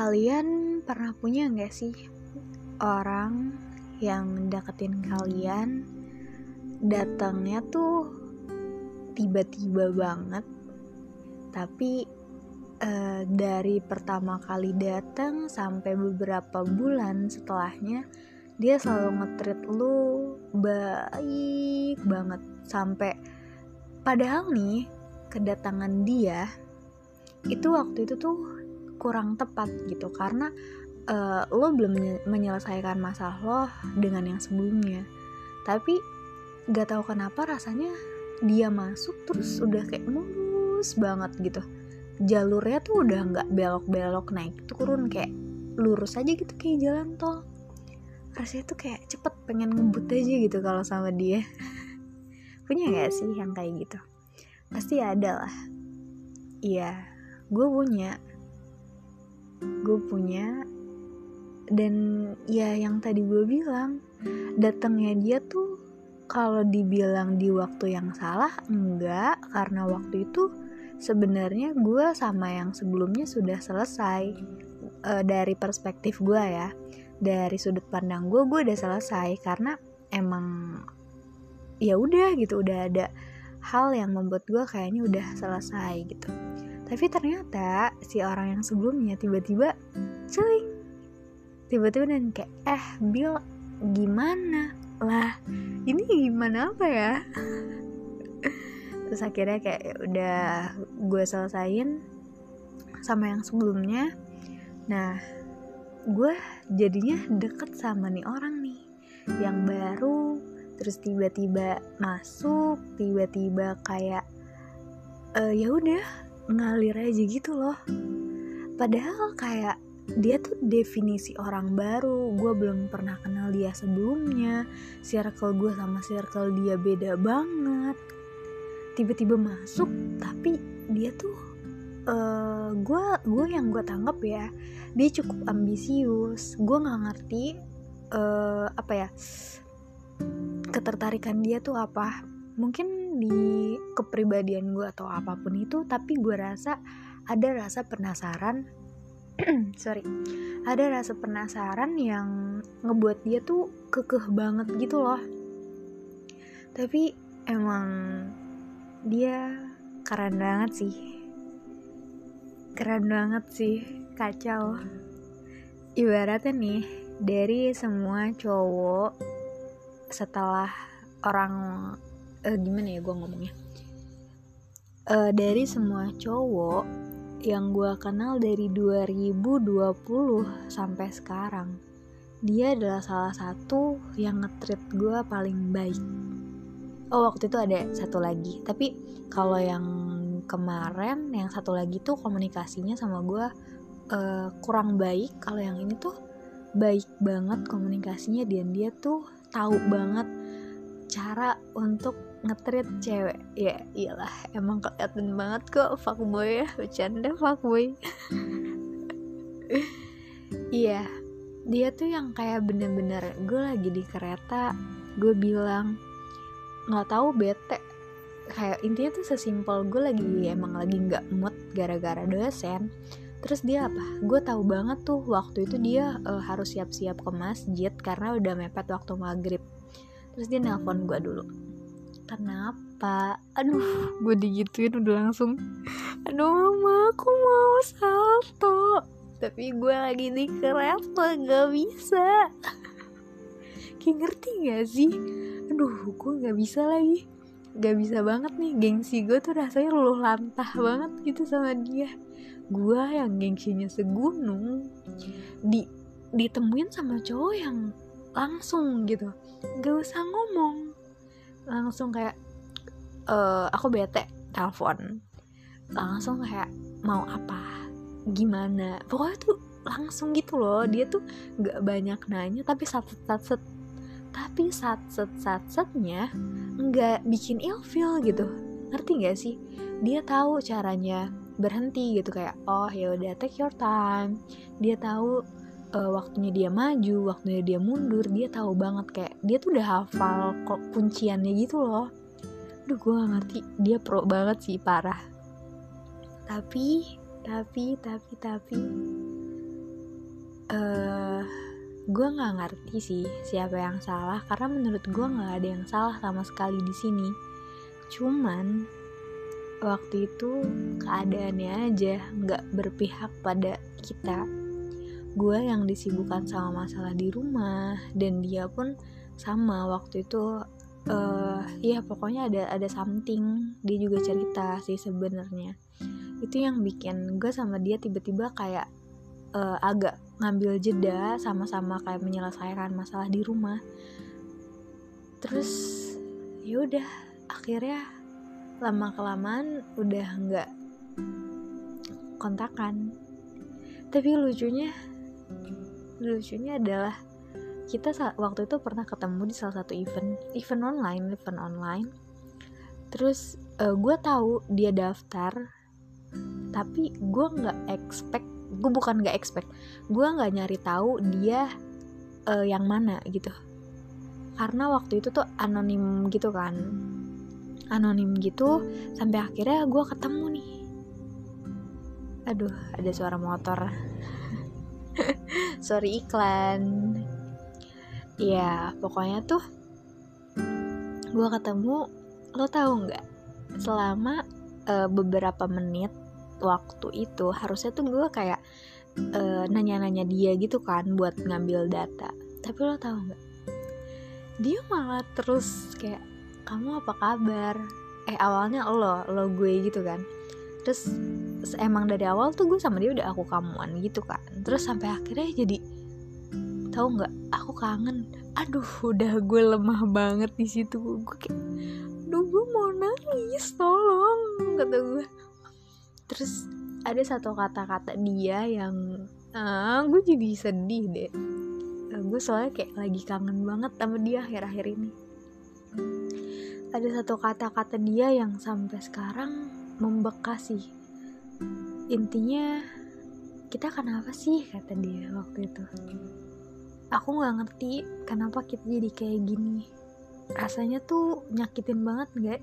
Kalian pernah punya nggak sih orang yang deketin kalian datangnya tuh tiba-tiba banget tapi uh, dari pertama kali datang sampai beberapa bulan setelahnya dia selalu ngetrit lu baik banget. Sampai padahal nih kedatangan dia itu waktu itu tuh kurang tepat gitu. Karena uh, lo belum menyelesaikan masalah lo dengan yang sebelumnya. Tapi gak tahu kenapa rasanya dia masuk terus udah kayak mulus banget gitu. Jalurnya tuh udah nggak belok-belok naik turun kayak lurus aja gitu kayak jalan tol. Rasanya tuh kayak cepet pengen ngebut aja gitu kalau sama dia. Punya gak sih yang kayak gitu? Pasti ada lah. Iya gue punya gue punya dan ya yang tadi gue bilang datangnya dia tuh kalau dibilang di waktu yang salah enggak karena waktu itu sebenarnya gue sama yang sebelumnya sudah selesai e, dari perspektif gue ya. Dari sudut pandang gue gue udah selesai karena emang ya udah gitu udah ada hal yang membuat gue kayaknya udah selesai gitu tapi ternyata si orang yang sebelumnya tiba-tiba celing tiba-tiba dan kayak eh Bill gimana? Lah ini gimana apa ya? Terus akhirnya kayak ya udah gue selesain sama yang sebelumnya. Nah gue jadinya deket sama nih orang nih yang baru terus tiba-tiba masuk tiba-tiba kayak e, ya udah ngalir aja gitu loh. Padahal kayak dia tuh definisi orang baru gue belum pernah kenal dia sebelumnya circle gue sama circle dia beda banget. Tiba-tiba masuk tapi dia tuh gue uh, gue yang gue tanggap ya dia cukup ambisius. Gue nggak ngerti uh, apa ya ketertarikan dia tuh apa mungkin di kepribadian gue atau apa pun itu tapi gue rasa ada rasa penasaran sorry ada rasa penasaran yang ngebuat dia tuh kekeh banget gitu loh. Tapi emang dia keren banget sih. Keren banget sih kacau. Ibaratnya nih dari semua cowok setelah orang uh, gimana ya gue ngomongnya? Uh, dari semua cowok yang gue kenal dari 2020 sampai sekarang dia adalah salah satu yang ngetrit gue paling baik. Oh waktu itu ada satu lagi tapi kalau yang kemarin yang satu lagi tuh komunikasinya sama gue uh, kurang baik. Kalau yang ini tuh baik banget komunikasinya dan dia tuh tahu banget cara untuk ngetrit cewek. Ya iyalah emang kelihatan banget kok fuckboy ya. Bercanda fuckboy. Iya dia tuh yang kayak bener-bener gue lagi di kereta gue bilang nggak tahu bete. Kayak intinya tuh sesimpel gue lagi emang lagi nggak mood gara-gara dosen. Terus dia apa? Gue tahu banget tuh waktu itu dia uh, harus siap-siap ke masjid karena udah mepet waktu maghrib. Terus dia nelpon gue dulu kenapa? Aduh gue digituin udah langsung. Aduh mama aku mau salto. Tapi gue lagi di kereta gak bisa. Kayak ngerti gak sih? Aduh gue gak bisa lagi. Gak bisa banget nih gengsi gue tuh rasanya luluh lantah banget gitu sama dia. Gue yang gengsinya segunung di ditemuin sama cowok yang langsung gitu. Gak usah ngomong langsung kayak uh, aku bete telepon. Langsung kayak mau apa? Gimana? Pokoknya tuh langsung gitu loh. Dia tuh nggak banyak nanya tapi sat sat set tapi sat set sat setnya nggak bikin ilfeel gitu. Ngerti nggak sih? Dia tahu caranya berhenti gitu kayak oh ya udah take your time. Dia tahu uh, waktunya dia maju, waktunya dia mundur, dia tahu banget kayak dia tuh udah hafal kok kunciannya gitu loh. Duh gue gak ngerti, dia pro banget sih parah. Tapi, tapi, tapi, tapi uh, gue nggak ngerti sih siapa yang salah karena menurut gue nggak ada yang salah sama sekali di sini cuman waktu itu keadaannya aja nggak berpihak pada kita gue yang disibukkan sama masalah di rumah dan dia pun sama waktu itu uh, ya pokoknya ada ada something. Dia juga cerita sih sebenarnya. Itu yang bikin gue sama dia tiba-tiba kayak uh, agak ngambil jeda sama-sama kayak menyelesaikan masalah di rumah. Terus ya udah akhirnya lama kelamaan udah nggak kontakan. Tapi lucunya lucunya adalah kita waktu itu pernah ketemu di salah satu event event online event online. Terus uh, gue tahu dia daftar tapi gue nggak expect gue bukan nggak expect gue nggak nyari tahu dia uh, yang mana gitu. Karena waktu itu tuh anonim gitu kan. Anonim gitu sampai akhirnya gue ketemu nih. Aduh ada suara motor sorry iklan. Ya pokoknya tuh gue ketemu lo tahu nggak? Selama uh, beberapa menit waktu itu harusnya tuh gue kayak uh, nanya-nanya dia gitu kan buat ngambil data. Tapi lo tahu nggak? Dia malah terus kayak kamu apa kabar? Eh awalnya lo lo gue gitu kan. Terus emang dari awal tuh gue sama dia udah aku kamuan gitu kan terus sampai akhirnya jadi tahu nggak? Aku kangen. Aduh udah gue lemah banget di situ. Gue kayak aduh gue mau nangis tolong kata gue. Terus ada satu kata-kata dia yang ah gue jadi sedih deh. Gue soalnya kayak lagi kangen banget sama dia akhir-akhir ini. Ada satu kata-kata dia yang sampai sekarang membekas sih. Intinya kita kenapa sih? kata dia waktu itu. Aku nggak ngerti kenapa kita jadi kayak gini. Rasanya tuh nyakitin banget nggak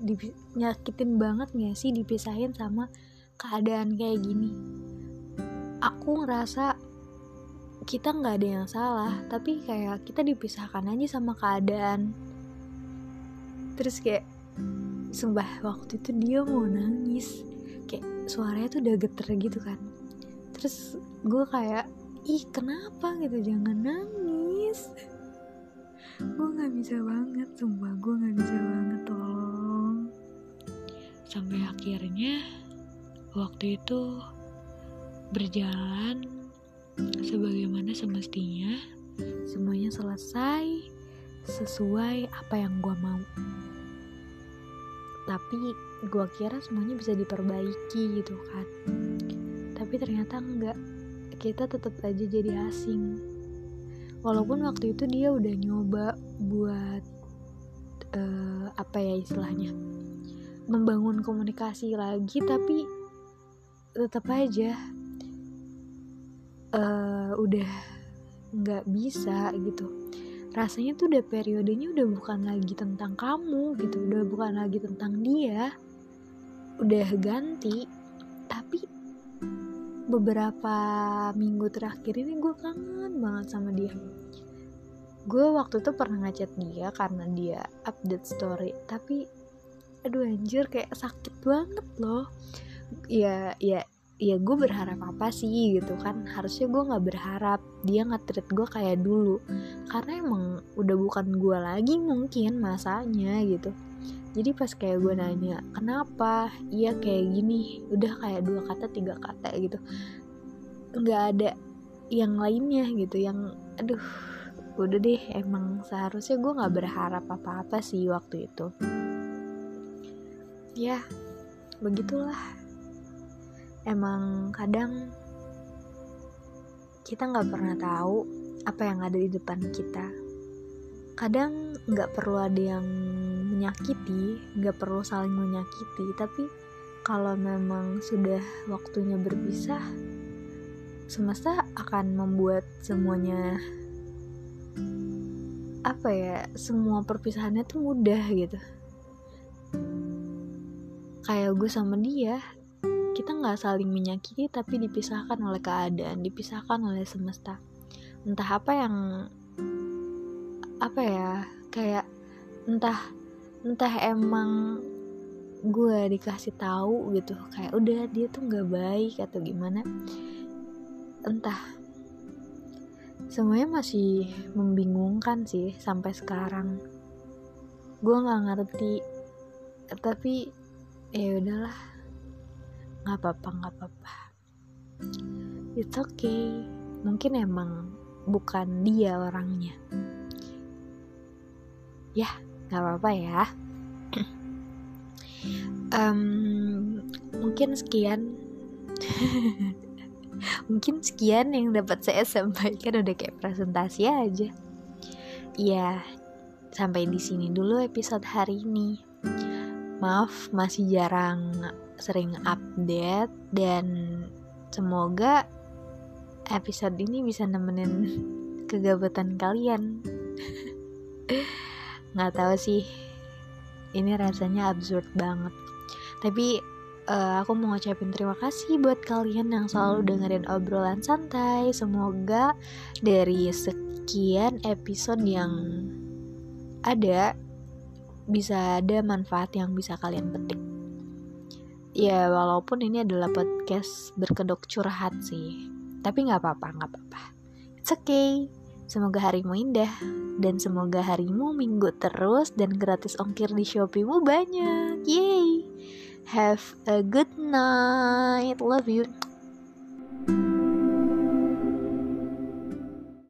nyakitin banget nggak sih dipisahin sama keadaan kayak gini? Aku ngerasa kita nggak ada yang salah tapi kayak kita dipisahkan aja sama keadaan. Terus kayak sumpah waktu itu dia mau nangis. Kayak suaranya tuh udah geter gitu kan terus gue kayak ih kenapa gitu? Jangan nangis. Gue nggak bisa banget sumpah gue nggak bisa banget tolong. Sampai akhirnya waktu itu berjalan sebagaimana semestinya semuanya selesai sesuai apa yang gue mau. Tapi gue kira semuanya bisa diperbaiki gitu kan tapi ternyata enggak. Kita tetap aja jadi asing. Walaupun waktu itu dia udah nyoba buat uh, apa ya istilahnya membangun komunikasi lagi tapi tetap aja uh, udah nggak bisa gitu. Rasanya tuh udah periodenya udah bukan lagi tentang kamu gitu udah bukan lagi tentang dia udah ganti beberapa minggu terakhir ini gue kangen banget sama dia. Gue waktu itu pernah ngechat dia karena dia update story tapi aduh anjir kayak sakit banget loh. Ya ya ya gue berharap apa sih gitu kan? Harusnya gue nggak berharap dia nggak treat gue kayak dulu. Karena emang udah bukan gue lagi mungkin masanya gitu jadi pas kayak gue nanya kenapa? Iya kayak gini. Udah kayak dua kata tiga kata gitu. Nggak ada yang lainnya gitu yang aduh udah deh emang seharusnya gue nggak berharap apa-apa sih waktu itu. Ya begitulah. Emang kadang kita nggak pernah tahu apa yang ada di depan kita. Kadang nggak perlu ada yang menyakiti, nggak perlu saling menyakiti, tapi kalau memang sudah waktunya berpisah, semesta akan membuat semuanya apa ya, semua perpisahannya tuh mudah gitu. Kayak gue sama dia, kita nggak saling menyakiti tapi dipisahkan oleh keadaan, dipisahkan oleh semesta. entah apa yang apa ya kayak entah entah emang gue dikasih tahu gitu kayak udah dia tuh nggak baik atau gimana entah. Semuanya masih membingungkan sih sampai sekarang. Gue nggak ngerti tapi ya udahlah. Nggak apa-apa nggak apa-apa. It's okay. Mungkin emang bukan dia orangnya. Ya nggak apa-apa ya. Um, mungkin sekian. Mungkin sekian yang dapat saya sampaikan. Udah kayak presentasi aja. Ya sampai di sini dulu episode hari ini. Maaf masih jarang sering update dan semoga episode ini bisa nemenin kegabatan kalian nggak tahu sih. Ini rasanya absurd banget. Tapi uh, aku mau ngucapin terima kasih buat kalian yang selalu dengerin obrolan santai. Semoga dari sekian episode yang ada bisa ada manfaat yang bisa kalian petik. Ya walaupun ini adalah podcast berkedok curhat sih. Tapi nggak apa-apa nggak apa-apa. It's okay semoga harimu indah dan semoga harimu minggu terus dan gratis ongkir di Shopee-mu banyak. Yay! Have a good night. Love you.